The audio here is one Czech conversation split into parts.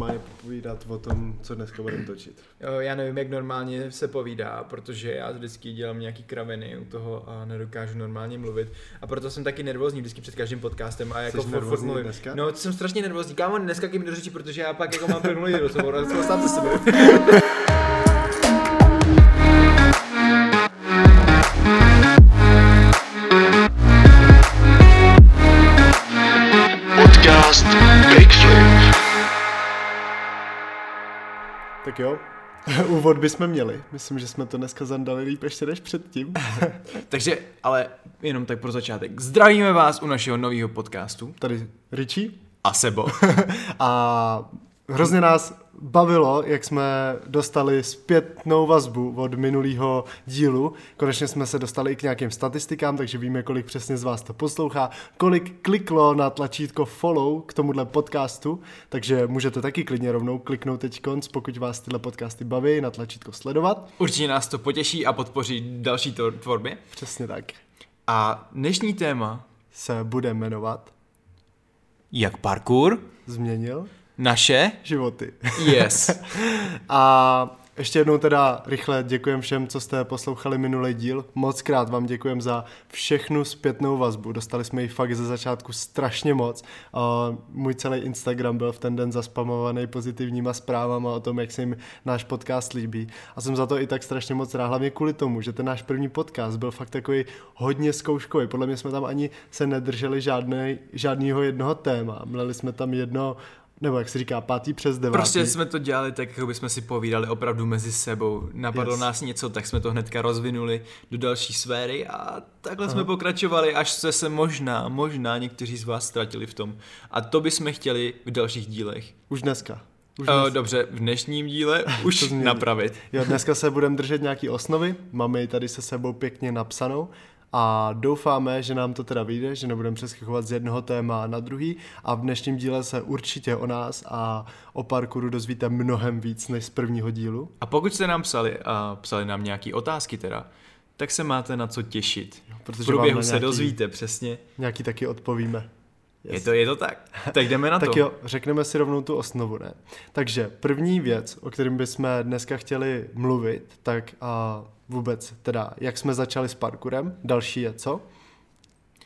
normálně povídat o tom, co dneska budeme točit. Jo, Já nevím, jak normálně se povídá, protože já vždycky dělám nějaký kraviny u toho a nedokážu normálně mluvit. A proto jsem taky nervózní vždycky před každým podcastem a jako Jsi furt, furt mluvím. dneska? No, jsem strašně nervózní. Kámo, dneska mi do řeči, protože já pak jako mám plnulý rozhovor a se sebe. jo, úvod bychom měli. Myslím, že jsme to dneska zandali líp ještě než předtím. Takže, ale jenom tak pro začátek. Zdravíme vás u našeho nového podcastu. Tady Richie. A Sebo. A hrozně nás bavilo, jak jsme dostali zpětnou vazbu od minulého dílu. Konečně jsme se dostali i k nějakým statistikám, takže víme, kolik přesně z vás to poslouchá, kolik kliklo na tlačítko follow k tomuhle podcastu, takže můžete taky klidně rovnou kliknout teď konc, pokud vás tyhle podcasty baví, na tlačítko sledovat. Určitě nás to potěší a podpoří další tvorbě. Přesně tak. A dnešní téma, Se bude jmenovat jak parkour, Změnil naše, životy. yes. A ještě jednou teda rychle děkujem všem, co jste poslouchali minulý díl. Moc krát vám děkujem za všechnu zpětnou vazbu. Dostali jsme ji fakt ze začátku strašně moc. Můj celý Instagram byl v ten den zaspamovaný pozitivníma zprávama o tom, jak se jim náš podcast líbí. A jsem za to i tak strašně moc rád, hlavně kvůli tomu, že ten náš první podcast byl fakt takový hodně zkouškový. Podle mě jsme tam ani se nedrželi žádného jednoho téma. Měli jsme tam jedno nebo jak se říká, pátý přes devátý. Prostě jsme to dělali tak, jako bychom si povídali opravdu mezi sebou. Napadlo Yes. nás něco, tak jsme to hnedka rozvinuli do další sféry a takhle jsme pokračovali, až se se možná, možná někteří z vás ztratili v tom. A to bychom chtěli v dalších dílech. Už dneska. Už Uh, dnes... dobře, v dnešním díle už napravit. Jo, dneska se budeme držet nějaký osnovy, máme ji tady se sebou pěkně napsanou a doufáme, že nám to teda vyjde, že nebudeme přeskakovat z jednoho téma na druhý a v dnešním díle se určitě o nás a o parkouru dozvíte mnohem víc než z prvního dílu. A pokud jste nám psali a psali nám nějaké otázky teda, tak se máte na co těšit. protože v průběhu na se nějaký- dozvíte přesně. Nějaký taky odpovíme. Je to, je to tak. Tak jdeme na Tak to. jo, řekneme si rovnou tu osnovu, ne? Takže první věc, o kterém bychom dneska chtěli mluvit, tak a vůbec teda, jak jsme začali s parkourem, další je co?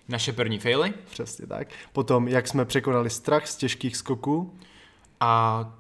Naše první faily Přesně tak. Potom, jak jsme překonali strach z těžkých skoků. a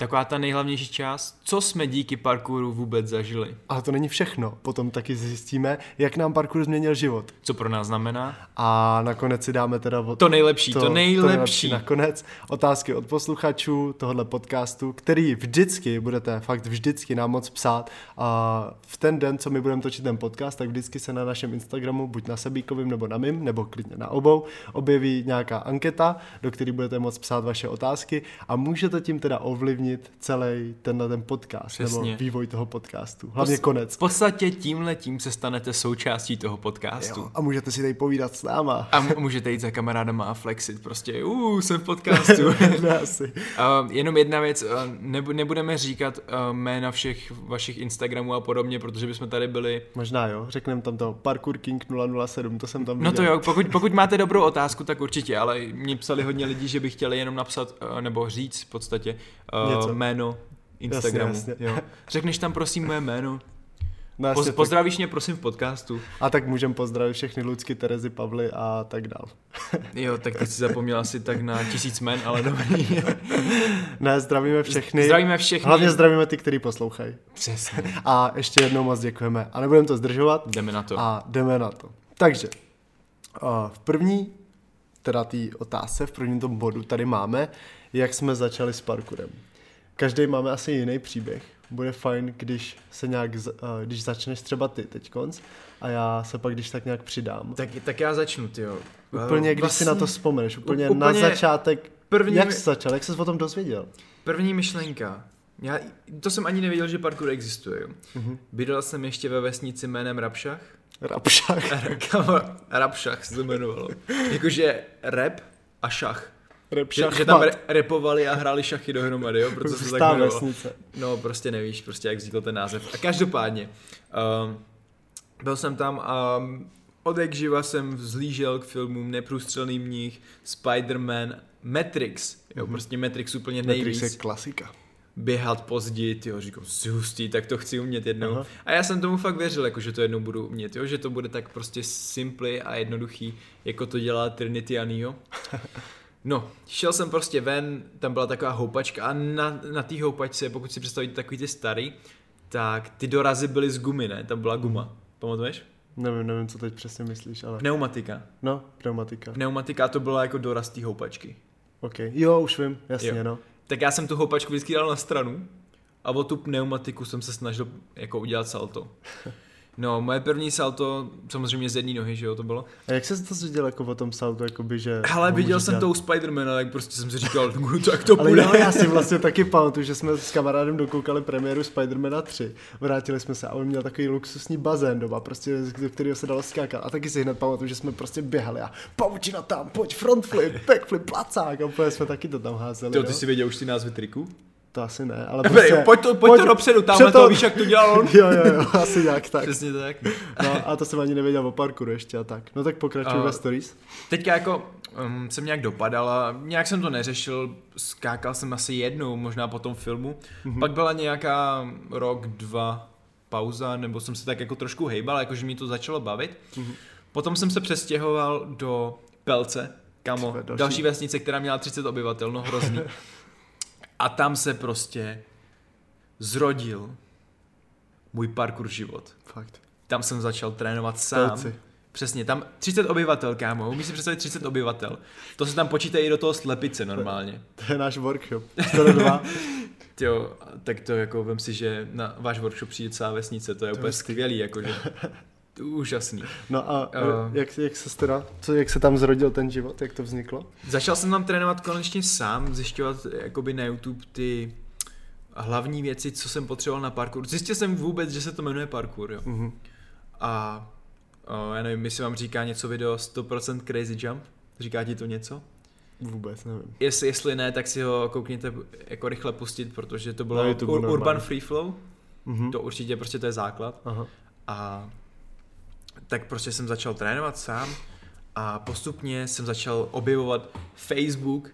taková ta nejhlavnější část, co jsme díky parkouru vůbec zažili. Ale to není všechno. Potom taky zjistíme, jak nám parkour změnil život. Co pro nás znamená? A nakonec si dáme teda od... To nejlepší, to, nejlepší. nakonec otázky od posluchačů tohohle podcastu, který vždycky budete, fakt vždycky nám moc psát. A v ten den, co my budeme točit ten podcast, tak vždycky se na našem Instagramu, buď na Sebíkovým nebo na mým, nebo klidně na obou, objeví nějaká anketa, do které budete moc psát vaše otázky a můžete tím teda ovlivnit celý tenhle ten podcast, Přesně. nebo vývoj toho podcastu. Hlavně Pos- konec. V podstatě tímhle tím se stanete součástí toho podcastu. Jo, a můžete si tady povídat s náma. A m- můžete jít za kamarádama a flexit, prostě, uh, jsem v podcastu. ne, asi. Uh, jenom jedna věc, uh, nebu- nebudeme říkat uh, jména všech vašich Instagramů a podobně, protože bychom tady byli. Možná jo, řekneme tam to Parkour King 007, to jsem tam No to viděl. jo, pokud, pokud máte dobrou otázku, tak určitě, ale mě psali hodně lidí, že by chtěli jenom napsat, uh, nebo říct v podstatě uh, Něco. jméno Instagramu. jasně. Jo. Řekneš tam prosím moje jméno. No, jasně, Poz, tak- pozdravíš mě prosím v podcastu. A tak můžeme pozdravit všechny Lucky, Terezy, Pavly a tak dál. Jo, tak teď si zapomněl asi tak na tisíc jmen, ale dobrý. Ne, zdravíme všechny. Zdravíme všechny. Hlavně zdravíme ty, který poslouchají. Přesně. A ještě jednou moc děkujeme. A nebudeme to zdržovat. Jdeme na to. A jdeme na to. Takže, uh, v první, teda té otázce, v prvním tom bodu tady máme, jak jsme začali s parkourem. Každý máme asi jiný příběh. Bude fajn, když se nějak, když začneš třeba ty teď konc a já se pak když tak nějak přidám. Tak, tak já začnu, ty jo. Úplně, když si na to vzpomeneš, úplně, úplně na začátek, první- jak jsi začal, jak jsi o tom dozvěděl? První myšlenka. Já, to jsem ani nevěděl, že parkour existuje. Mm-hmm. Bydlel jsem ještě ve vesnici jménem Rapšach. Rapšach. Rapšach se to jmenovalo. Jakože rap a šach. Že, Rapšach. že tam re- repovali a hráli šachy dohromady, jo, proto se to tak vesnice. No, prostě nevíš, prostě jak vznikl ten název. A každopádně, um, byl jsem tam a od jak živa jsem vzlížel k filmům Neprůstřelný mních, Spider-Man, Matrix, jo, mm-hmm. prostě Matrix úplně nejvíc. Matrix je klasika. Běhat pozdě, jo, říkám, hustý, tak to chci umět jednou. Aha. A já jsem tomu fakt věřil, jako, že to jednou budu umět, jo, že to bude tak prostě simply a jednoduchý, jako to dělá Trinity a Neo. No, šel jsem prostě ven, tam byla taková houpačka a na, na té houpačce, pokud si představíte takový ty starý, tak ty dorazy byly z gumy, ne? Tam byla guma. Pamatuješ? Nevím, nevím, co teď přesně myslíš, ale... Pneumatika. No, pneumatika. Pneumatika to byla jako doraz té houpačky. OK. Jo, už vím, jasně, Jo. no. Tak já jsem tu houpačku vždycky dal na stranu a o tu pneumatiku jsem se snažil jako udělat salto. No, moje první salto, samozřejmě z jedné nohy, že jo, to bylo. A jak se to zvěděl jako o tom saltu, jakoby, že... Ale viděl jsem dělat? to u Spidermana, tak prostě jsem si říkal, "No, tak to Ale půjde. jo, já si vlastně taky pamatuju, že jsme s kamarádem dokoukali premiéru Spidermana 3. Vrátili jsme se a on měl takový luxusní bazén doma, prostě, do kterého se dalo skákat. A taky si hned pamatuju, že jsme prostě běhali a pavučina tam, pojď, front flip, backflip, placák. A úplně jsme taky to tam házeli. No. ty si věděl už ty názvy triků? To asi ne, ale Prostě, prostě... pojď to, pojď to dopředu, tamhle před to, víš, jak to dělal on? jo, jo, jo, asi nějak tak. Přesně tak. No a to jsem ani nevěděl o parkouru ještě a tak. No tak pokračuj ve stories. Teďka jako um, jsem nějak dopadal a nějak jsem to neřešil, skákal jsem asi jednou, možná po tom filmu. Mm-hmm. Pak byla nějaká rok, dva pauza, nebo jsem se tak jako trošku hejbal, jakože mě to začalo bavit. Mm-hmm. Potom jsem se přestěhoval do Pelce, kamo, další- další vesnice, která měla 30 obyvatel, no hrozný. a tam se prostě zrodil můj parkour život. Fakt. Tam jsem začal trénovat sám. Pelci. Přesně, tam 30 obyvatel, kámo, umíš si představit 30 obyvatel. To se tam počítají i do toho slepice normálně. To je náš workshop. Skoro dva. Jo, tak to jako vem si, že na váš workshop přijde celá vesnice, to je úplně hezký. skvělý, jakože. Úžasný. No a Eh. jak, jak se teda, co, jak se tam zrodil ten život, jak to vzniklo? Začal jsem tam trénovat konečně sám, zjišťovat jakoby na YouTube ty hlavní věci, co jsem potřeboval na parkour. Zjistil jsem vůbec, že se to jmenuje parkour, jo. Mhm. A o, já nevím, jestli vám říká něco video 100% Crazy Jump. Říká ti to něco? Vůbec nevím. Jestli, jestli ne, tak si ho koukněte jako rychle pustit, protože to bylo YouTube Ur- normálně. Urban Free Flow. Mhm. To určitě prostě to je základ. Aha. A tak prostě jsem začal trénovat sám a postupně jsem začal objevovat Facebook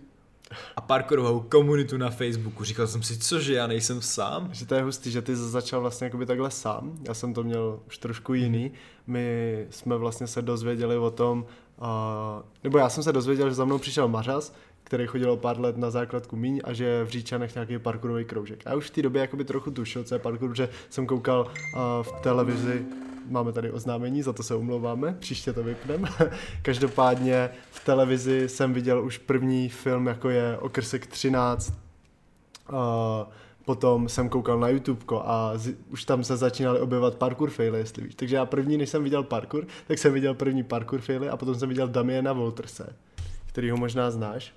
a parkourovou komunitu na Facebooku. Říkal jsem si, cože já nejsem sám? Že to je hustý, že ty začal vlastně jakoby takhle sám. Já jsem to měl už trošku jiný. My jsme vlastně se dozvěděli o tom, uh, nebo já jsem se dozvěděl, že za mnou přišel Mařas, který chodil pár let na základku míň a že v Říčanech nějaký parkourový kroužek. Já už v té době jakoby trochu tušil, co je parkour, že jsem koukal uh, v televizi Máme tady oznámení, za to se umlouváme, příště to vypneme. Každopádně v televizi jsem viděl už první film, jako je Okrsek 13, Uh, potom jsem koukal na YouTube a z, už tam se začínaly objevovat parkour faily, jestli víš. Takže já první, než jsem viděl parkour, tak jsem viděl první parkour faily a potom jsem viděl Damiena Wolterse, který ho možná znáš.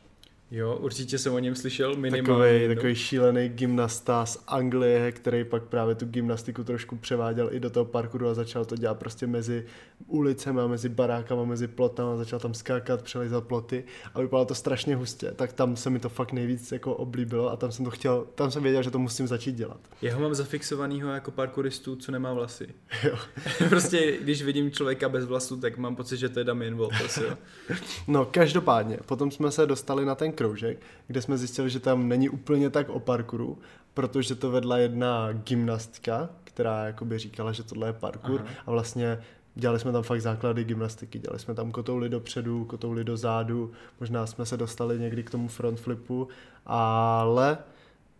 Jo, určitě jsem o něm slyšel minimálně. Takový, jednou. takový šílený gymnasta z Anglie, který pak právě tu gymnastiku trošku převáděl i do toho parkouru a začal to dělat prostě mezi ulicemi, mezi barákama, mezi plotama, začal tam skákat, přelizat ploty a vypadalo to strašně hustě. Tak tam se mi to fakt nejvíc jako oblíbilo a tam jsem to chtěl, tam jsem věděl, že to musím začít dělat. Jeho mám zafixovanýho jako parkouristu, co nemá vlasy. Jo. prostě, když vidím člověka bez vlasů, tak mám pocit, že to je Damien Walters, jo. No, každopádně, potom jsme se dostali na ten kroužek, kde jsme zjistili, že tam není úplně tak o parkouru, protože to vedla jedna gymnastka, která jakoby říkala, že tohle je parkour Aha. a vlastně dělali jsme tam fakt základy gymnastiky, dělali jsme tam kotouli dopředu, kotouli dozadu, možná jsme se dostali někdy k tomu front flipu, ale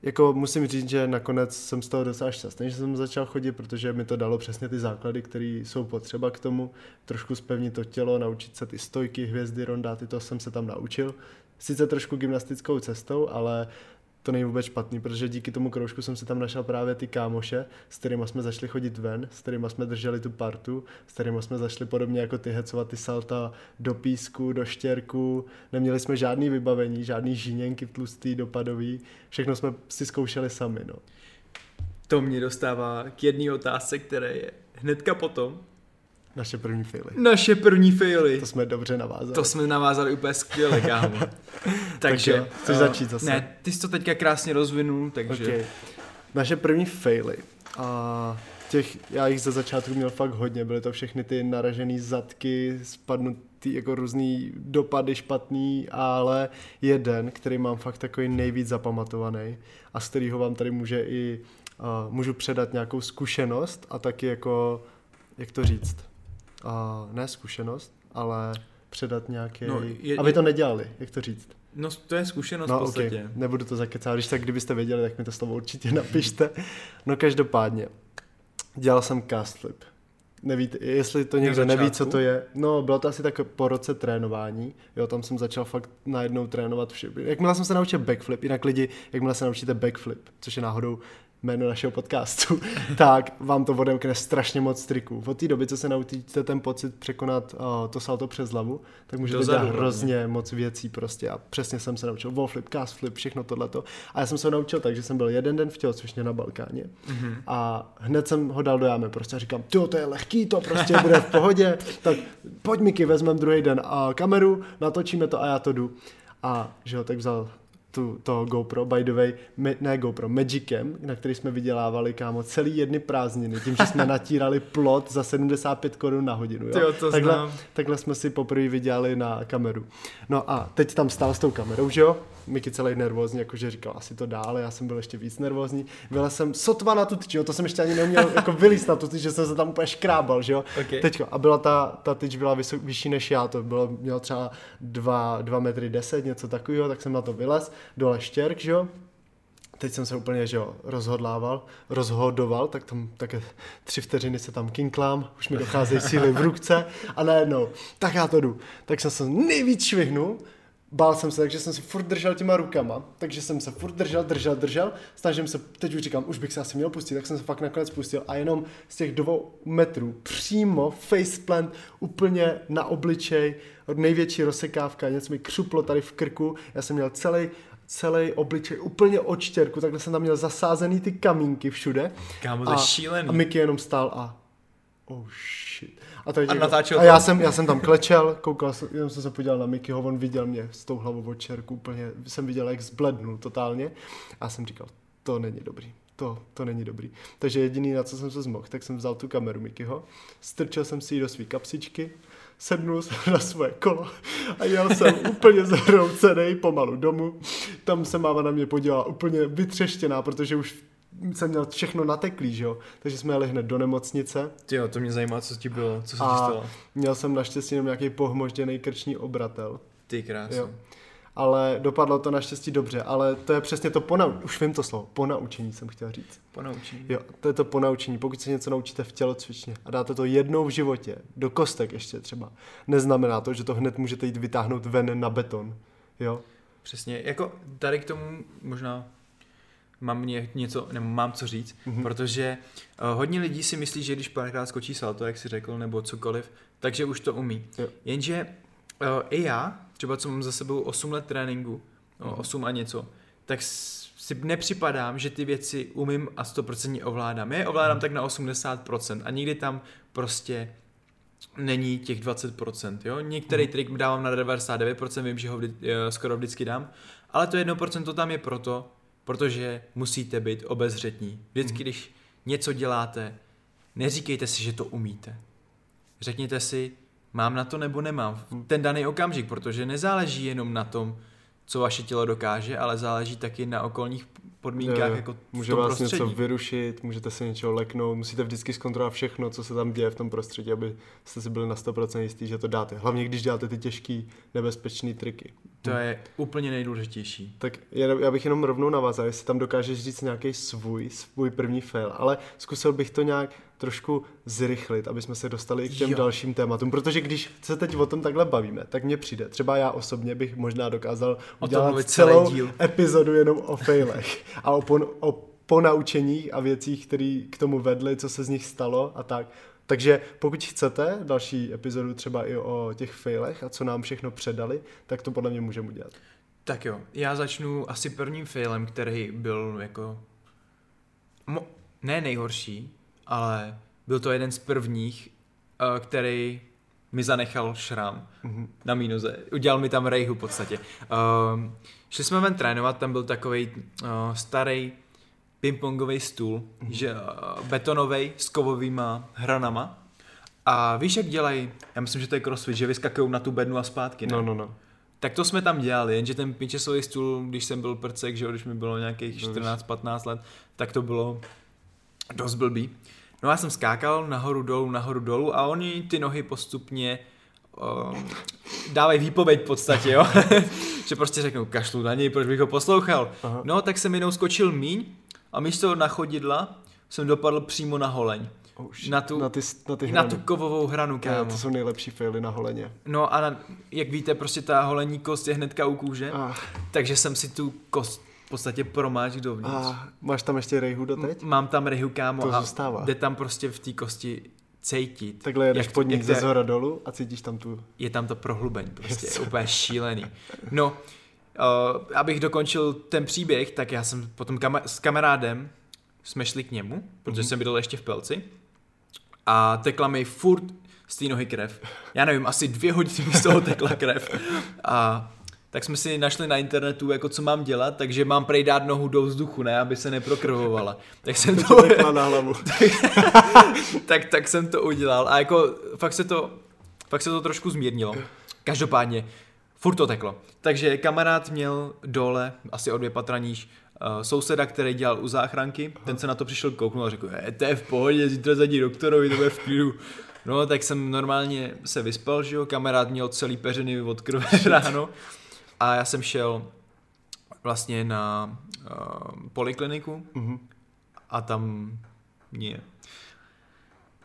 jako musím říct, že nakonec jsem z toho docela šťastný, že jsem začal chodit, protože mi to dalo přesně ty základy, které jsou potřeba k tomu, trošku zpevnit to tělo, naučit se ty stojky, hvězdy, rondáty, to jsem se tam naučil. Sice trošku gymnastickou cestou, ale to není vůbec špatný, protože díky tomu kroužku jsem si tam našel právě ty kámoše, s kterými jsme začali chodit ven, s kterými jsme drželi tu partu, s kterými jsme začali podobně jako ty hecovat ty salta do písku, do štěrku, neměli jsme žádný vybavení, žádný žíněnky tlustý, dopadový, všechno jsme si zkoušeli sami, no. To mě dostává k jedné otázce, které je hnedka potom. Naše první faily. Naše první faily. To jsme dobře navázali. To jsme navázali úplně skvěle, kámo. takže... jo, chceš eh, začít zase? Ne, ty jsi to teďka krásně rozvinul, takže... Okay. Naše první faily. A těch, já jich ze začátku měl fakt hodně, byly to všechny ty naražený zadky, spadnutý jako různý dopady špatný, ale jeden, který mám fakt takový nejvíc zapamatovaný a z kterého vám tady může i, uh, můžu předat nějakou zkušenost a taky jako, jak to říct, uh, ne zkušenost, ale předat nějaký, No, je- aby to nedělali, jak to říct. No to je zkušenost v No, podstatě. okay. nebudu to zakecávat, když tak kdybyste věděli, tak mi to slovo určitě napište. No každopádně, dělal jsem cast flip. Nevíte, jestli to někdo neví, co to je. No, bylo to asi tak po roce trénování. Jo, tam jsem začal fakt najednou trénovat vše. Jakmile jsem se naučil backflip, jinak lidi, jakmile se naučíte backflip, což je náhodou jméno našeho podcastu, tak vám to odemkne strašně moc triků. Od té doby, co se naučíte ten pocit překonat uh, to salto přes hlavu, tak můžete Dozadu dělat hrozně moc věcí prostě a přesně jsem se naučil wall flip, cast flip, všechno tohleto. A já jsem se ho naučil tak, že jsem byl jeden den v tělocvičně na Balkáně Mhm. a hned jsem ho dal do jámy prostě a říkám, jo, to je lehký, to prostě bude v pohodě, tak pojď Miky, vezmeme druhý den a kameru, natočíme to a já to jdu. A že jo, tak vzal tu, to GoPro, by the way, me, ne GoPro, Magicem, na který jsme vydělávali, kámo, celý jedny prázdniny, tím, že jsme natírali plot za 75 korun na hodinu, jo. Tyjo, to takhle, znám. takhle jsme si poprvé vydělali na kameru. No a teď tam stál s tou kamerou, že jo? Miky celý nervózní, jakože říkal, asi to dál, já jsem byl ještě víc nervózní. Vylez jsem sotva na tu tyč, jo? to jsem ještě ani neuměl jako vylíst na tu tyč, že jsem se tam úplně škrábal, že jo? Ok. Teďko, a byla ta, ta tyč byla vysok, vyšší než já, to bylo, mělo třeba 2, 2 metry 10, něco takového, tak jsem na to vylez, dole štěrk, že jo? Teď jsem se úplně, že jo, rozhodlával, rozhodoval, tak tam také tři vteřiny se tam kinklám, už mi docházejí síly v ruce a najednou, tak já to jdu. Tak jsem se nejvíc švihnul, bál jsem se, takže jsem se furt držel těma rukama, takže jsem se furt držel, držel, držel, snažím se, teď už říkám, už bych se asi měl pustit, tak jsem se fakt nakonec pustil a jenom z těch dvou metrů přímo faceplant úplně na obličej, největší rozsekávka, něco mi křuplo tady v krku, já jsem měl celý celý obličej úplně od štěrku, takhle jsem tam měl zasázený ty kamínky všude. Kámo, to je a, šílený. A Mickey jenom stál a oh shit. A, teď A jako- natáčel a já jsem, já jsem tam klečel, koukal jsem, jenom jsem se podíval na Mickeyho, on viděl mě s tou hlavou od čerku, úplně jsem viděl, jak zblednul totálně. A jsem říkal, to není dobrý. To, to není dobrý. Takže jediný, na co jsem se zmohl, tak jsem vzal tu kameru Mickeyho, strčil jsem si ji do své kapsičky, sednul jsem na svoje kolo a jel jsem úplně zhroucený pomalu domů. Tam se máma na mě podívala úplně vytřeštěná, protože už jsem měl všechno nateklý, že jo? Takže jsme jeli hned do nemocnice Tyjo, to mě zajímá, co ti bylo, co se ti stalo. měl jsem naštěstí jenom nějaký pohmožděný krční obratel. Ty krásno. Jo. Ale dopadlo to naštěstí dobře, ale to je přesně to ponaučení, už vím to slovo, ponaučení jsem chtěl říct. Ponaučení. Jo, to je to ponaučení. Pokud se něco naučíte v tělocvičně a dáte to jednou v životě, do kostek ještě třeba, neznamená to, že to hned můžete jít vytáhnout ven na beton. Jo? Přesně, jako tady k tomu možná mám ně, něco, nebo mám co říct, mm-hmm. protože uh, hodně lidí si myslí, že když párkrát skočí salto, jak si řekl, nebo cokoliv, takže už to umí. Jo. Jenže i já, třeba co mám za sebou 8 let tréninku, no, 8 a něco, tak si nepřipadám, že ty věci umím a 100% ovládám. Já je ovládám tak na 80% a nikdy tam prostě není těch 20%, jo? Některý trik dávám na 99%, vím, že ho vždy, eh, skoro vždycky dám, ale to 1% tam je proto, protože musíte být obezřetní. Vždycky, když něco děláte, neříkejte si, že to umíte. Řekněte si, mám na to nebo nemám v ten daný okamžik, protože nezáleží jenom na tom, co vaše tělo dokáže, ale záleží taky na okolních podmínkách, jo. jako Může vás prostředí. něco vyrušit, můžete se něčeho leknout, musíte vždycky zkontrolovat všechno, co se tam děje v tom prostředí, aby jste si byli na 100% jistý, že to dáte. Hlavně když děláte ty těžké, nebezpečné triky. To je úplně nejdůležitější. Tak já já bych jenom rovnou navázal, jestli tam dokážeš říct nějaký svůj, svůj první fail, ale zkusil bych to nějak trošku zrychlit, aby jsme se dostali k těm Jo. dalším tématům, protože když se teď o tom takhle bavíme, tak mně přijde, třeba já osobně bych možná dokázal udělat celou díl. epizodu jenom o failech a o, pon, o ponaučeních a věcích, které k tomu vedly, co se z nich stalo a tak. Takže pokud chcete další epizodu třeba i o těch failech a co nám všechno předali, tak to podle mě můžeme udělat. Tak jo, já začnu asi prvním failem, který byl jako... Mo- ne nejhorší, ale byl to jeden z prvních, eh, který mi zanechal šrám Mhm. na mínuze. Udělal mi tam rejhu v podstatě. Um, šli jsme ven trénovat, tam byl takový uh, starý pingpongový stůl, že uh, betonový s kovovýma hranama. A víš, jak dělají, já myslím, že to je crossfit, že vyskakují na tu bednu a zpátky, ne? No, no, no. Tak to jsme tam dělali, jenže ten pinčesový stůl, když jsem byl prcek, že když mi bylo nějakých No, 14-15 let, tak to bylo dost blbý. No já jsem skákal nahoru dolů, nahoru dolů a oni ty nohy postupně um, dávají výpověď v podstatě, jo. že prostě řeknou, kašlu na něj, proč bych ho poslouchal. Aha. No tak jsem jenom skočil míň a místo na chodidla jsem dopadl přímo na holeň. Oh, shit. Na tu- na ty, na ty Na tu kovovou hranu, kámo. to jsou nejlepší faily na holeně. No a na, jak víte, prostě ta holení kost je hnedka u kůže, Ah, takže jsem si tu kost v podstatě promáč dovnitř. ah, máš tam ještě rejhu doteď? Mám tam rehu, kámo, To a zůstává. jde tam prostě v té kosti cejtit. Takhle jedeš jak, pod ní ze zhora dolů a cítíš tam tu... Je tam to prohlubeň, prostě Yes. je úplně šílený. No, uh, abych dokončil ten příběh, tak já jsem potom kama- s kamarádem jsme šli k němu, protože Mhm. jsem bydlel ještě v Pelci a tekla mi furt z té nohy krev. Já nevím, asi dvě hodiny mi z toho tekla krev. A tak jsme si našli na internetu, jako co mám dělat, takže mám prej dát nohu do vzduchu, ne, aby se neprokrvovala. Tak jsem to, To na hlavu. tak, tak jsem to udělal a jako fakt se to, fakt se to trošku zmírnilo. Každopádně, furt to teklo. Takže kamarád měl dole, asi o dvě patra níž, uh, souseda, který dělal u záchranky, ten se na to přišel kouknul a řekl, to je v pohodě, zítra zadí doktorovi, to bude v klidu. No, tak jsem normálně se vyspal, že jo, kamarád měl celý peřiny od krve ráno a já jsem šel vlastně na uh, polikliniku Mhm. a tam mě,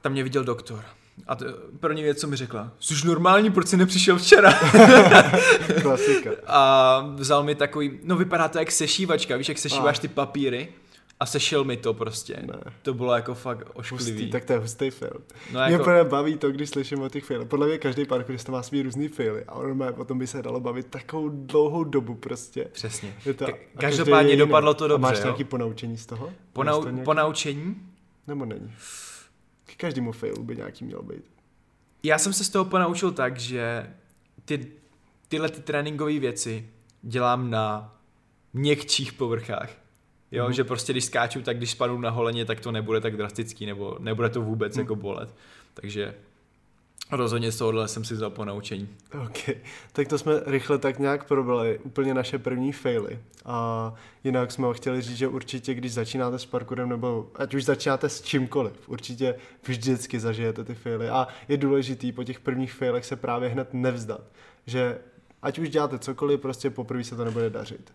tam mě viděl doktor. A to, první věc, co mi řekla, jsi normální, proč jsi nepřišel včera? Klasika. A vzal mi takový, no vypadá to jak sešívačka, víš, jak sešíváš ty papíry a sešel mi to prostě. Ne. To bylo jako fakt Hustý, ošklivý. tak to je hustý fail. No Mě jako, úplně baví to, když slyším o těch failech. Podle mě každý parkourista má svý různý faily a ono má, potom by se dalo bavit takovou dlouhou dobu prostě. přesně. Je to, Ka- a každopádně dopadlo to A dobře, máš jo? nějaký ponaučení z toho? Po, Máš to nějaký? po naučení, Nebo není? K každému failu by nějaký měl být. já jsem se z toho ponaučil tak, že ty, tyhle ty tréninkové věci dělám na měkčích povrchách. Jo, Mhm. že prostě když skáču, tak když spadnu na holeně, tak to nebude tak drastický, nebo nebude to vůbec Mhm. jako bolet. Takže rozhodně z tohohle jsem si vzal po naučení. OK, tak to jsme rychle tak nějak probrali, úplně naše první faily. A jinak jsme chtěli říct, že určitě, když začínáte s parkourem, nebo ať už začínáte s čímkoliv, určitě vždycky zažijete ty faily. A je důležitý po těch prvních failech se právě hned nevzdat. Že ať už děláte cokoliv, prostě poprvé se to nebude dařit.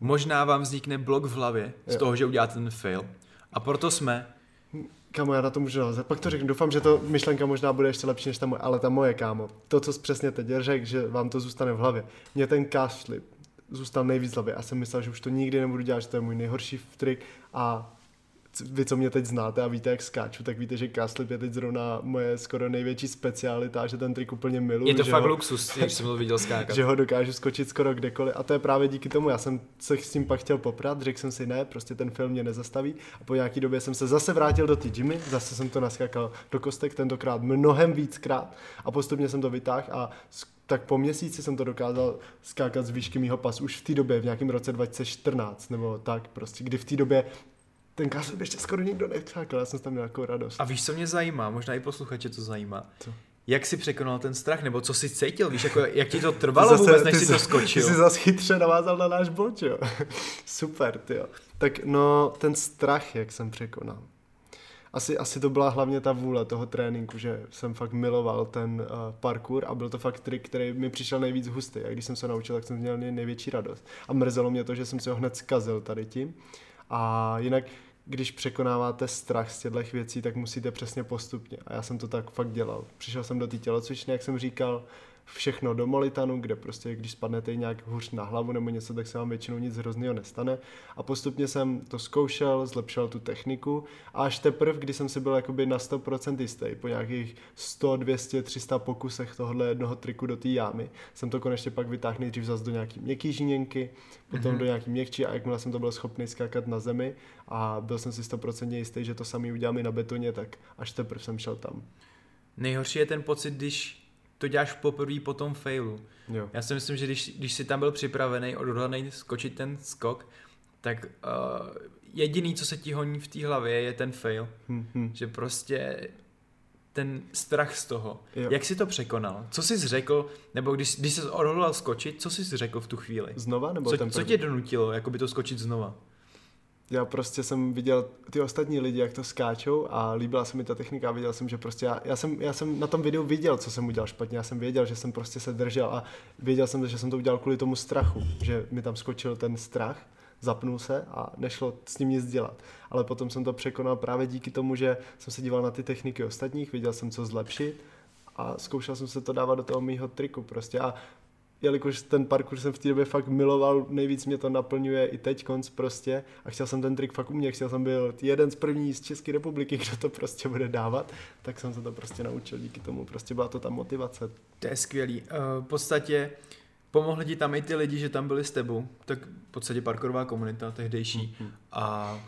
Možná vám vznikne blok v hlavě z Jo. toho, že uděláte ten fail. A proto jsme, Kámo, já na to můžu navázat. Pak to řeknu. Doufám, že to myšlenka možná bude ještě lepší než ta moje, ale ta moje, kámo. To, co jsi přesně teď řekl, že vám to zůstane v hlavě. Mě ten calf flip zůstal nejvíc v hlavě. Já jsem myslel, že už to nikdy nebudu dělat, že to je můj nejhorší trik a vy, co mě teď znáte a víte, jak skáču, tak víte, že calf flip je teď zrovna moje skoro největší specialita, že ten trik úplně miluji. je to že fakt ho, luxus, jak jsem to viděl skákat. že ho dokážu skočit skoro kdekoliv. A to je právě díky tomu, já jsem se s tím pak chtěl poprat, řekl jsem si ne, prostě ten film mě nezastaví. A po nějaký době jsem se zase vrátil do té Jimmy, zase jsem to naskakal do kostek, tentokrát mnohem víckrát a postupně jsem to vytáhl a tak po měsíci jsem to dokázal skákat z výšky mýho pasu už v té době, v nějakém roce 2014 nebo tak prostě, kdy v té době ten kásl ještě skoro nikdo neskákal, já jsem tam měl jako radost. A víš, co mě zajímá, možná i posluchače to zajímá. Co? Jak jsi překonal ten strach, nebo co jsi cítil, víš, jako, jak ti to trvalo vůbec, než ty jsi to skočil. Ty jsi zase chytře navázal na náš bod, jo. Super, ty jo. Tak no, ten strach, jak jsem překonal. Asi, asi to byla hlavně ta vůle toho tréninku, že jsem fakt miloval ten uh, parkour a byl to fakt trik, který mi přišel nejvíc hustý. A když jsem se naučil, tak jsem měl nej, největší radost. A mrzelo mě to, že jsem si ho hned zkazil tady tím. A jinak, když překonáváte strach z těchto věcí, tak musíte přesně postupně. A já jsem to tak fakt dělal. Přišel jsem do té tělocvičny, jak jsem říkal, všechno do molitanu, kde prostě, když spadnete nějak hůř na hlavu nebo něco, tak se vám většinou nic hrozného nestane. A postupně jsem to zkoušel, zlepšil tu techniku a až teprve, když jsem si byl jakoby na 100% jistý, po nějakých 100, 200, 300 pokusech tohohle jednoho triku do té jámy, jsem to konečně pak vytáhl nejdřív zase do nějaký měkký žíněnky, potom mm-hmm. do nějaký měkčí a jakmile jsem to byl schopný skákat na zemi a byl jsem si 100% jistý, že to samý udělám i na betoně, tak až teprve jsem šel tam. Nejhorší je ten pocit, když to děláš poprvé po tom failu. Jo. Já si myslím, že když, když jsi tam byl připravený, odhodlaný skočit ten skok, tak uh, jediný, co se ti honí v té hlavě, je ten fail. Hm, hm. Že prostě ten strach z toho. Jo. Jak jsi to překonal? Co jsi řekl, nebo když, když jsi odhodlal skočit, co jsi řekl v tu chvíli? Znova nebo Co, ten co první? tě donutilo, jako by to skočit znova? Já prostě jsem viděl ty ostatní lidi, jak to skáčou a líbila se mi ta technika a viděl jsem, že prostě já, já, jsem, já jsem na tom videu viděl, co jsem udělal špatně, já jsem věděl, že jsem prostě se držel a věděl jsem, že jsem to udělal kvůli tomu strachu, že mi tam skočil ten strach, zapnul se a nešlo s ním nic dělat. Ale potom jsem to překonal právě díky tomu, že jsem se díval na ty techniky ostatních, viděl jsem, co zlepšit a zkoušel jsem se to dávat do toho mýho triku prostě a jelikož ten parkour jsem v té době fakt miloval, nejvíc mě to naplňuje i teď konc prostě a chtěl jsem ten trik fakt umět, chtěl jsem byl jeden z první z České republiky, kdo to prostě bude dávat, tak jsem se to prostě naučil díky tomu, prostě byla to ta motivace. To je skvělý. Eh, V podstatě pomohli ti tam i ty lidi, že tam byli s tebou, tak v podstatě parkourová komunita tehdejší. Mhm. A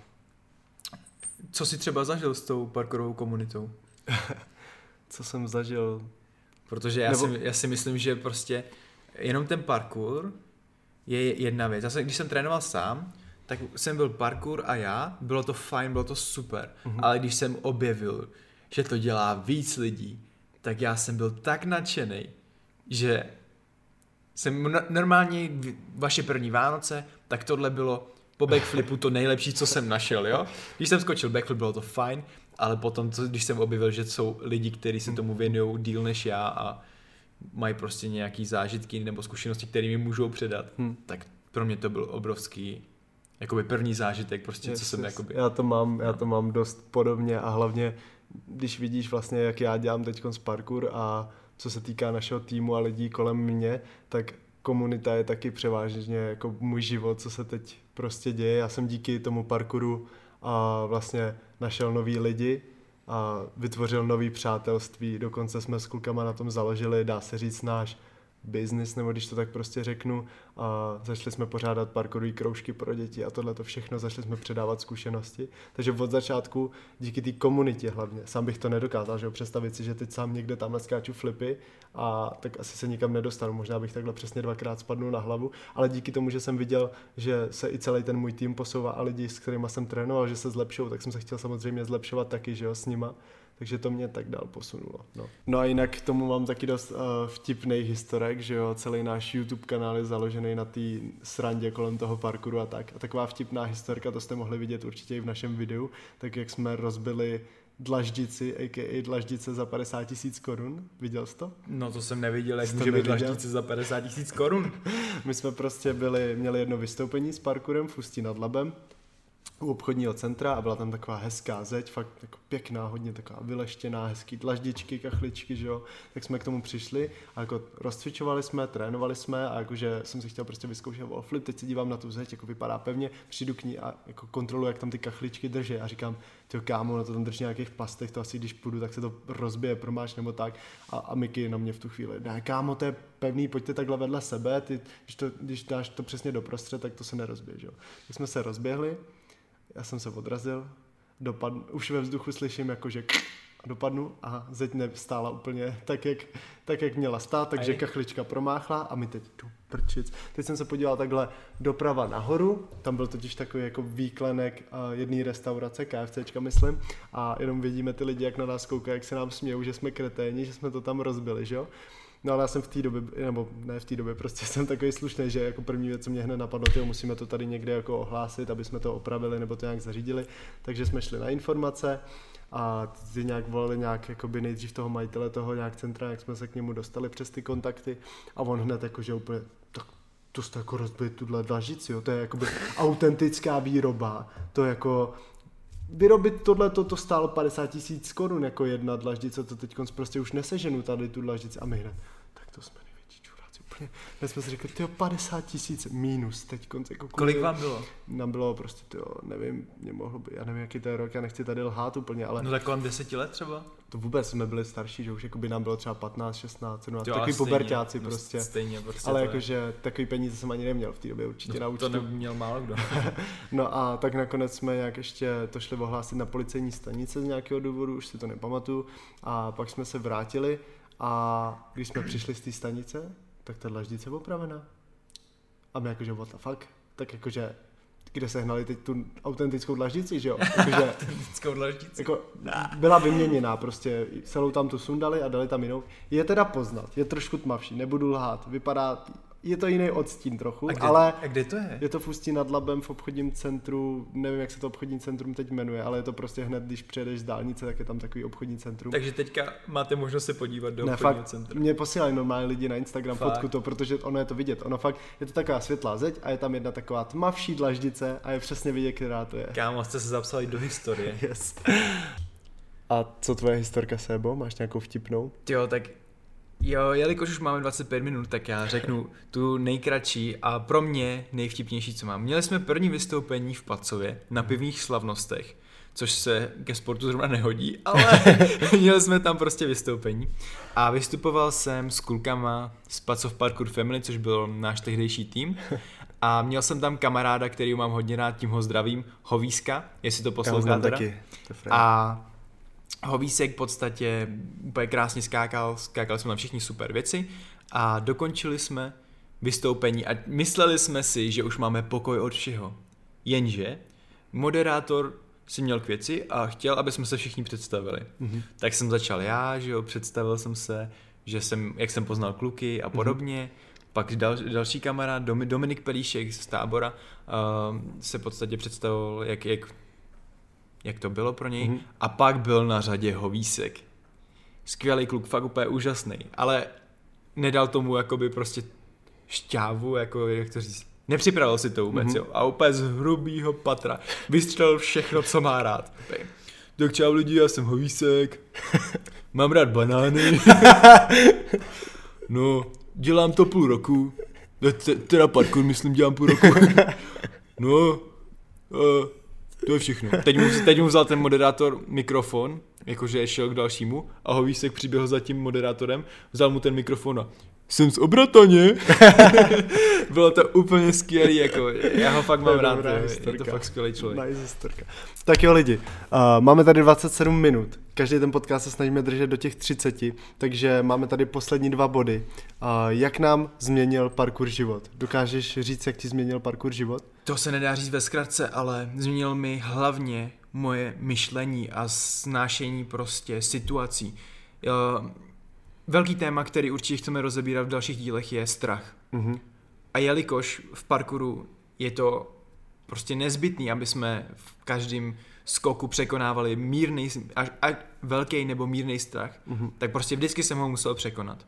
co jsi třeba zažil s tou parkourovou komunitou? Co jsem zažil, Protože já, Nebo- si, já si myslím, že prostě jenom ten parkour je jedna věc. Zase, když jsem trénoval sám, tak jsem byl parkour a já, bylo to fajn, bylo to super. Mhm. Ale když jsem objevil, že to dělá víc lidí, tak já jsem byl tak nadšený, že jsem no- normálně vaše první Vánoce, tak tohle bylo po backflipu to nejlepší, co jsem našel, jo? Když jsem skočil backflip, bylo to fajn, ale potom, co, když jsem objevil, že jsou lidi, kteří se tomu věnují díl než já a mají prostě nějaký zážitky nebo zkušenosti, které mi můžou předat, Hm. tak pro mě to byl obrovský jakoby první zážitek, prostě, Yes, co jsem yes. jakoby... Já to mám, já to mám dost podobně a hlavně, když vidíš vlastně, jak já dělám teď z parkour a co se týká našeho týmu a lidí kolem mě, tak komunita je taky převážně jako můj život, co se teď prostě děje. Já jsem díky tomu parkouru a vlastně našel nový lidi a vytvořil nový přátelství. Dokonce jsme s klukama na tom založili, dá se říct, náš business, nebo když to tak prostě řeknu, a začali jsme pořádat parkourové kroužky pro děti a tohle to všechno, začali jsme předávat zkušenosti. Takže od začátku, díky té komunitě hlavně, sám bych to nedokázal, že jo, představit si, že teď sám někde tamhle skáču flipy a tak asi se nikam nedostanu, možná bych takhle přesně dvakrát spadnul na hlavu, ale díky tomu, že jsem viděl, že se i celý ten můj tým posouvá a lidi, s kterými jsem trénoval, že se zlepšou, tak jsem se chtěl samozřejmě zlepšovat taky, že jo, s nima. Takže to mě tak dál posunulo. No, no a jinak k tomu mám taky dost uh, vtipných historek, že jo, celý náš YouTube kanál je založený na té srandě kolem toho parkouru a tak. A taková vtipná historka, to jste mohli vidět určitě i v našem videu, tak jak jsme rozbili dlaždici, a.k.a. dlaždice za 50 tisíc korun. Viděl jsi to? No to jsem neviděl, jak může být dlaždice za 50 tisíc korun. My jsme prostě byli, měli jedno vystoupení s parkourem v Ústí nad Labem u obchodního centra a byla tam taková hezká zeď, fakt jako pěkná, hodně taková vyleštěná, hezký dlaždičky, kachličky, že jo. Tak jsme k tomu přišli a jako rozcvičovali jsme, trénovali jsme a jakože jsem si chtěl prostě vyzkoušet wall flip, teď se dívám na tu zeď, jako vypadá pevně, přijdu k ní a jako kontroluji, jak tam ty kachličky drží a říkám, ty kámo, no to tam drží nějakých plastech, to asi když půjdu, tak se to rozbije, promáš nebo tak. A, a Miky na mě v tu chvíli, ne kámo, to je pevný, pojďte takhle vedle sebe, ty, když, to, když dáš to přesně doprostřed, tak to se nerozbije, že jo. Tak jsme se rozběhli, já jsem se odrazil, dopadnu, už ve vzduchu slyším jako, že a dopadnu a zeď nestála úplně tak, jak, tak, jak měla stát, takže Aj. kachlička promáchla a my teď tu prčic. Teď jsem se podíval takhle doprava nahoru, tam byl totiž takový jako výklenek uh, jedné restaurace, KFCčka myslím, a jenom vidíme ty lidi, jak na nás koukají, jak se nám smějou, že jsme kreténi, že jsme to tam rozbili, že jo. No ale já jsem v té době, nebo ne v té době, prostě jsem takový slušný, že jako první věc, co mě hned napadlo, tyjo, musíme to tady někde jako ohlásit, aby jsme to opravili nebo to nějak zařídili. Takže jsme šli na informace a ty nějak volali nějak jakoby nejdřív toho majitele toho nějak centra, jak jsme se k němu dostali přes ty kontakty a on hned jakože úplně, tak to jste jako rozbili tuhle dlažici, jo, to je jakoby autentická výroba, to jako vyrobit tohle to, to stálo 50 tisíc korun jako jedna dlaždice, to teď prostě už neseženu tady tu dlaždici a my hned, tak to jsme největší čuráci úplně. Hned jsme si řekli, tyjo, 50 tisíc minus teď jako Kolik vám bylo? Nám bylo prostě, tyjo, nevím, mě mohlo být, já nevím, jaký to je rok, já nechci tady lhát úplně, ale No tak kolem deseti let třeba? To vůbec jsme byli starší, že už jako by nám bylo třeba 15, 16, 17, Jo, takový stejně, pubertáci no, prostě. Stejně prostě. Ale jakože takový peníze jsem ani neměl v té době určitě na no, účtu. to neměl málo kdo. No a tak nakonec jsme nějak ještě to šli ohlásit na policejní stanice z nějakého důvodu, už si to nepamatuju. A pak jsme se vrátili a když jsme přišli z té stanice, tak ta dlaždice je opravená. A my jakože what the fuck? Tak jakože kde se hnali teď tu autentickou dlaždici, že jo? Jakože, Vždyckou dlaždici. jako, byla vyměněná prostě, celou tam tu sundali a dali tam jinou. Je teda poznat, je trošku tmavší, nebudu lhát, vypadá, je to jiný odstín trochu, A kde, ale a kde to je? je to v Ústí nad Labem v obchodním centru, nevím, jak se to obchodní centrum teď jmenuje, ale je to prostě hned, když přijedeš z dálnice, tak je tam takový obchodní centrum. Takže teďka máte možnost se podívat do ne, obchodního fakt, centra. mě posílají normálně lidi na Instagram Fakt? fotku to, protože ono je to vidět. Ono fakt, je to taková světlá zeď a je tam jedna taková tmavší dlaždice a je přesně vidět, která to je. Kámo, jste se zapsali do historie. Yes. A co tvoje historka, Sebo? Máš nějakou vtipnou? Jo, tak jo, jelikož už máme 25 minut, tak já řeknu tu nejkratší a pro mě nejvtipnější, co mám. Měli jsme první vystoupení v Pacově na pivních slavnostech, což se ke sportu zrovna nehodí, ale měli jsme tam prostě vystoupení. A vystupoval jsem s klukama z Pacov Parkour Family, což byl náš tehdejší tým. A měl jsem tam kamaráda, který mám hodně rád, tím ho zdravím, Hovíska, jestli to poslouchá teda. taky. To. A Hovísek v podstatě úplně krásně skákal, skákali jsme tam všichni super věci a dokončili jsme vystoupení a mysleli jsme si, že už máme pokoj od všeho. Jenže moderátor si měl k věci a chtěl, aby jsme se všichni představili. Mm-hmm. Tak jsem začal já, že jo, představil jsem se, že jsem, jak jsem poznal kluky a podobně. Mm-hmm. Pak dal, další kamarád, Domi- Dominik Pelíšek z tábora, uh, se v podstatě představil, jak, jak jak to bylo pro něj. Mm-hmm. A pak byl na řadě Hovísek. Skvělý kluk, fakt úplně úžasný, ale nedal tomu jakoby prostě šťávu, jako jak to říct. Nepřipravil si to vůbec, mm-hmm. jo. A úplně z hrubýho patra. Vystřelil všechno, co má rád. Tak čau lidi, já jsem Hovísek. Mám rád banány. no, dělám to půl roku. Teda parkour, myslím, dělám půl roku. No, uh, to je všechno. Teď mu, teď mu vzal ten moderátor mikrofon, jakože šel k dalšímu a Hovísek přiběhl za tím moderátorem, vzal mu ten mikrofon a jsem z Obrataně. Bylo to úplně skvělý, jako já ho fakt mám rád, je, je to fakt skvělý člověk. Nice historka. Tak jo lidi, uh, máme tady 27 minut. Každý ten podcast se snažíme držet do těch 30, takže máme tady poslední dva body. Uh, jak nám změnil parkour život? Dokážeš říct, jak ti změnil parkour život? To se nedá říct ve zkratce, ale změnil mi hlavně moje myšlení a snášení prostě situací. Jo, Velký téma, který určitě chceme rozebírat v dalších dílech, je strach. Mhm. A jelikož v parkouru je to prostě nezbytný, aby jsme v každém skoku překonávali mírný, až, až velký nebo mírný strach, mm-hmm. tak prostě vždycky jsem ho musel překonat.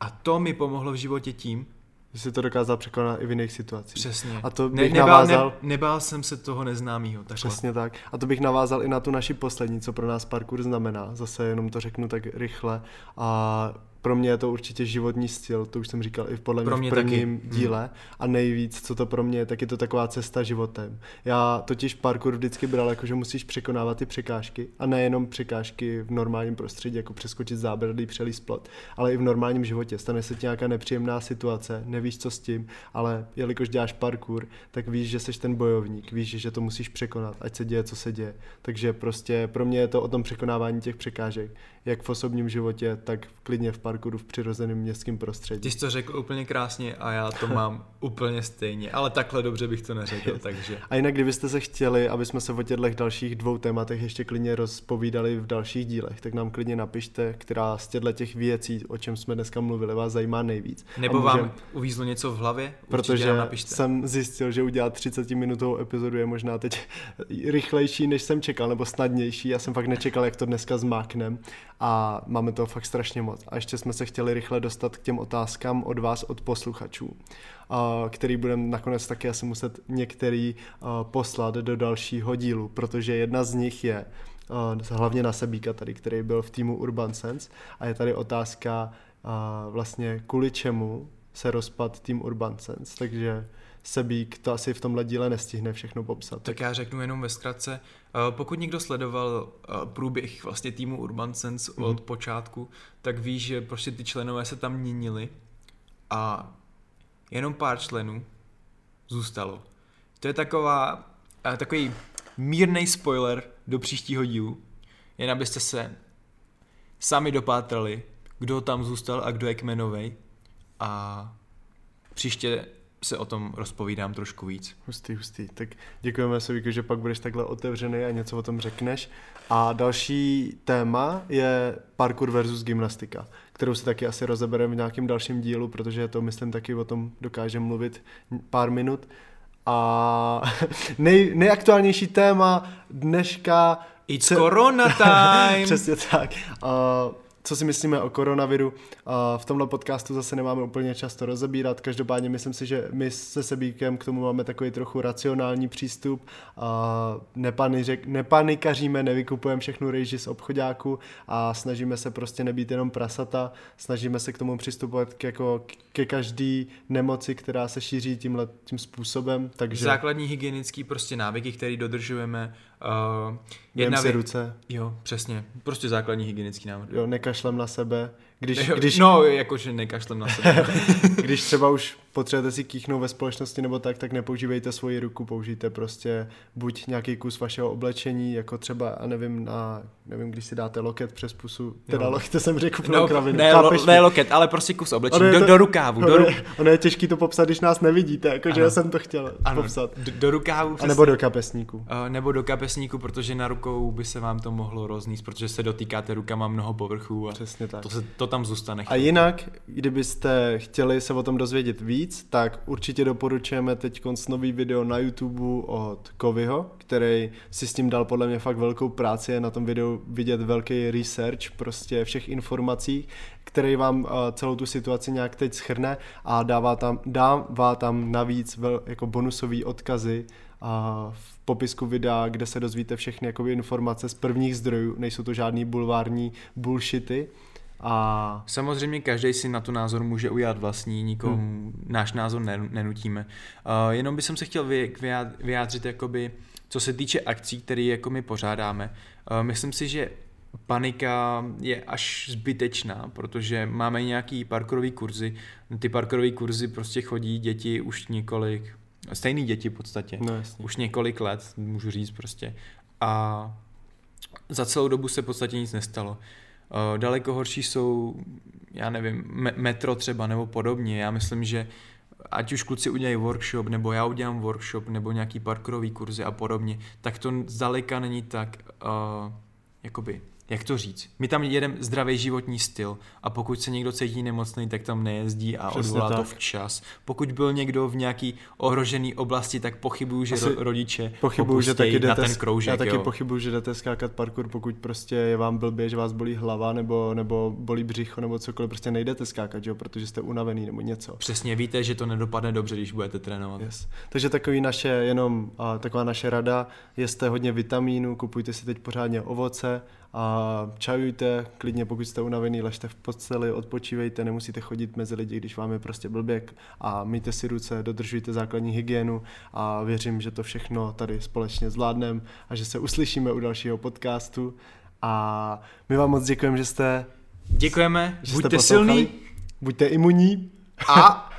A to mi pomohlo v životě tím, Že jsi to dokázal překonat i v jiných situacích. přesně. A to ne, bych nebál, navázal... ne, nebál jsem se toho neznámého. Takhle. Přesně tak. A to bych navázal i na tu naši poslední, co pro nás parkour znamená. Zase jenom to řeknu tak rychle. A pro mě je to určitě životní styl, to už jsem říkal i v podle Pro mě v prvním taky. díle. A nejvíc, co to pro mě je, tak je to taková cesta životem. Já totiž parkour vždycky bral jako, že musíš překonávat ty překážky. A nejenom překážky v normálním prostředí, jako přeskočit zábradlí, přelíst plot, ale i v normálním životě. Stane se ti nějaká nepříjemná situace, nevíš, co s tím, ale jelikož děláš parkour, tak víš, že jsi ten bojovník, víš, že to musíš překonat, ať se děje, co se děje. Takže prostě pro mě je to o tom překonávání těch překážek, jak v osobním životě, tak klidně v parkouru v přirozeném městském prostředí. Ty jsi to řekl úplně krásně a já to mám úplně stejně, ale takhle dobře bych to neřekl, takže... A jinak, kdybyste se chtěli, aby jsme se o těchto dalších dvou tématech ještě klidně rozpovídali v dalších dílech, tak nám klidně napište, která z těchto těch věcí, o čem jsme dneska mluvili, vás zajímá nejvíc. Nebo můžem- vám uvízlo něco v hlavě? Protože napište. jsem zjistil, že udělat 30 minutovou epizodu je možná teď rychlejší, než jsem čekal, nebo snadnější. Já jsem fakt nečekal, jak to dneska zmáknem a máme toho fakt strašně moc. A ještě jsme se chtěli rychle dostat k těm otázkám od vás, od posluchačů, který budeme nakonec taky asi muset některý poslat do dalšího dílu, protože jedna z nich je hlavně na Sebíka tady, který byl v týmu Urban Sense a je tady otázka vlastně kvůli čemu se rozpad tým Urban Sense, takže Sebík to asi v tomhle díle nestihne všechno popsat. Tak já řeknu jenom ve zkratce. Eh, Pokud někdo sledoval eh, průběh vlastně týmu Urban Sense Mhm. od počátku, tak ví, že prostě ty členové se tam měnili a jenom pár členů zůstalo. To je taková, eh, takový mírný spoiler do příštího dílu, jen abyste se sami dopátrali, kdo tam zůstal a kdo je kmenovej a příště se o tom rozpovídám trošku víc. Hustý, hustý. Tak děkujeme Sovíku, že pak budeš takhle otevřený a něco o tom řekneš. A další téma je parkour versus gymnastika, kterou si taky asi rozebereme v nějakém dalším dílu, protože to, myslím, taky o tom dokáže mluvit pár minut. A nej, nejaktuálnější téma dneška... It's Corona time! Přesně tak. Uh, co si myslíme o koronaviru. V tomhle podcastu zase nemáme úplně často rozebírat, každopádně myslím si, že my se Sebíkem k tomu máme takový trochu racionální přístup. Nepanikaříme, nevykupujeme všechnu rejži z obchodáku a snažíme se prostě nebýt jenom prasata, snažíme se k tomu přistupovat k, jako ke každý nemoci, která se šíří tímhle tím způsobem. Takže... Základní hygienický prostě návyky, které dodržujeme. Uh, Jedna si vě- ruce, Jo, přesně. Prostě základní hygienický návyky. jo, nekašlem na sebe. Když, Jo, když, No, jakože nekašlem na sebe. Když třeba už potřebujete si kýchnout ve společnosti nebo tak, tak nepoužívejte svoji ruku, použijte prostě buď nějaký kus vašeho oblečení, jako třeba, a nevím, na, nevím, když si dáte loket přes pusu, teda Jo. loket jsem řekl pro no, kravinu, ne, lo, ne loket, ale prostě kus oblečení. Ono Do, to- do rukávu. Do, Ono, ru... je, ono je těžký to popsat, když nás nevidíte, jakože já jsem to chtěl ano, popsat. do, do rukávu. A přesně. nebo do kapesníku. Uh, nebo do kapesníku, protože na rukou by se vám to mohlo rozníst, protože se dotýkáte rukama mnoho povrchů a Přesně tak. to, se, to tam zůstane. A jinak, kdybyste chtěli se o tom dozvědět víc, tak určitě doporučujeme teď nový video na YouTube od Kovyho, který si s tím dal podle mě fakt velkou práci, je na tom videu vidět velký research prostě všech informací, který vám uh, celou tu situaci nějak teď schrne a dává tam, dává tam navíc vel, jako bonusové odkazy a v popisku videa, kde se dozvíte všechny jakoby, informace z prvních zdrojů, nejsou to žádný bulvární bullshity. A Samozřejmě každý si na to názor může udělat vlastní, nikomu hmm. náš názor nen- nenutíme. Uh, jenom bych se chtěl vyjádřit, jakoby, co se týče akcí, které jako my pořádáme. Uh, myslím si, že panika je až zbytečná, protože máme nějaký parkourový kurzy. Ty parkourové kurzy prostě chodí děti už několik, stejný děti v podstatě, No jasně. už několik let, můžu říct prostě. A za celou dobu se v podstatě nic nestalo. Uh, daleko horší jsou, já nevím, me- metro třeba nebo podobně. Já myslím, že ať už kluci udělají workshop, nebo já udělám workshop, nebo nějaký parkourový kurzy a podobně, tak to zdaleka není tak, uh, jakoby, jak to říct. My tam jedeme zdravý životní styl a pokud se někdo cítí nemocný, tak tam nejezdí a Přesně odvolá to tak. včas. Pokud byl někdo v nějaký ohrožený oblasti, tak pochybuju, že Asi ro- rodiče Pochybuju, že taky na jdete, ten kroužek. já taky jo. pochybuju, že jdete skákat parkour, pokud prostě je vám blbě, že vás bolí hlava nebo, nebo bolí břicho nebo cokoliv, prostě nejdete skákat, jo, protože jste unavený nebo něco. Přesně víte, že to nedopadne dobře, když budete trénovat. Yes. Takže takový naše, jenom a, taková naše rada, jeste hodně vitamínů, kupujte si teď pořádně ovoce a čajujte, klidně pokud jste unavený, ležte v posteli, odpočívejte, nemusíte chodit mezi lidi, když vám je prostě blbě a myjte si ruce, dodržujte základní hygienu a věřím, že to všechno tady společně zvládneme a že se uslyšíme u dalšího podcastu. A my vám moc děkujeme, že jste, Děkujeme, že buďte jste silní buďte imunní. A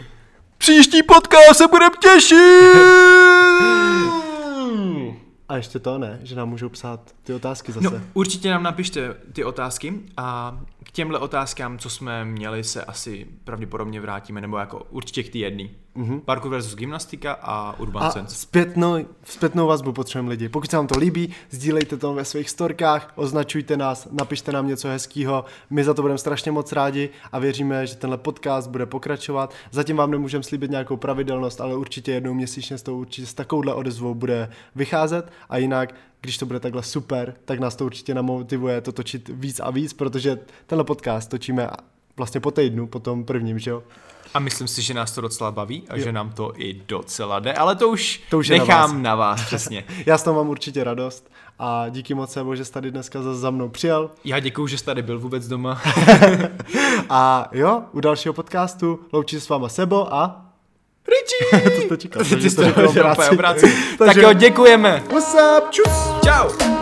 příští podcast se budeme těšit! a ještě to ne, že nám můžou psát ty otázky zase. No, určitě nám napište ty otázky a k těmhle otázkám, co jsme měli, se asi pravděpodobně vrátíme, nebo jako určitě k té jedný. Mm-hmm. Parkour versus gymnastika a Urban A Sense. zpětnou, zpětnou vazbu potřebujeme lidi. Pokud se vám to líbí, sdílejte to ve svých storkách, označujte nás, napište nám něco hezkého. My za to budeme strašně moc rádi a věříme, že tenhle podcast bude pokračovat. Zatím vám nemůžeme slíbit nějakou pravidelnost, ale určitě jednou měsíčně s tou určitě s takovouhle odezvou bude vycházet a jinak když to bude takhle super, tak nás to určitě namotivuje to točit víc a víc, protože tenhle podcast točíme vlastně po týdnu, po tom prvním, že jo? A myslím si, že nás to docela baví a jo. že nám to i docela jde, ale to už, To už je na nechám vás. na vás, přesně. Já s tom mám určitě radost a díky moc Sebo, že jsi tady dneska za, za mnou přijel. Já děkuju, že jsi tady byl vůbec doma. A jo, u dalšího podcastu loučí se s váma Sebo a... Richie! to jste čekal, Ty takže jsi to to řekl řekl obráceně. obráceně. Tak Takže- jo, děkujeme. What's up? Čus! Čau!